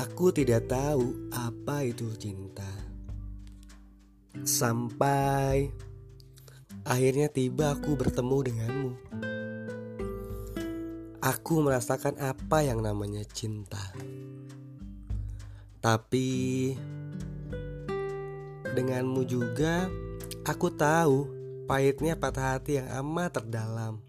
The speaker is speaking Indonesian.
Aku tidak tahu apa itu cinta. Sampai akhirnya tiba aku bertemu denganmu. Aku merasakan apa yang namanya cinta. Tapi denganmu juga aku tahu pahitnya patah hati yang amat terdalam.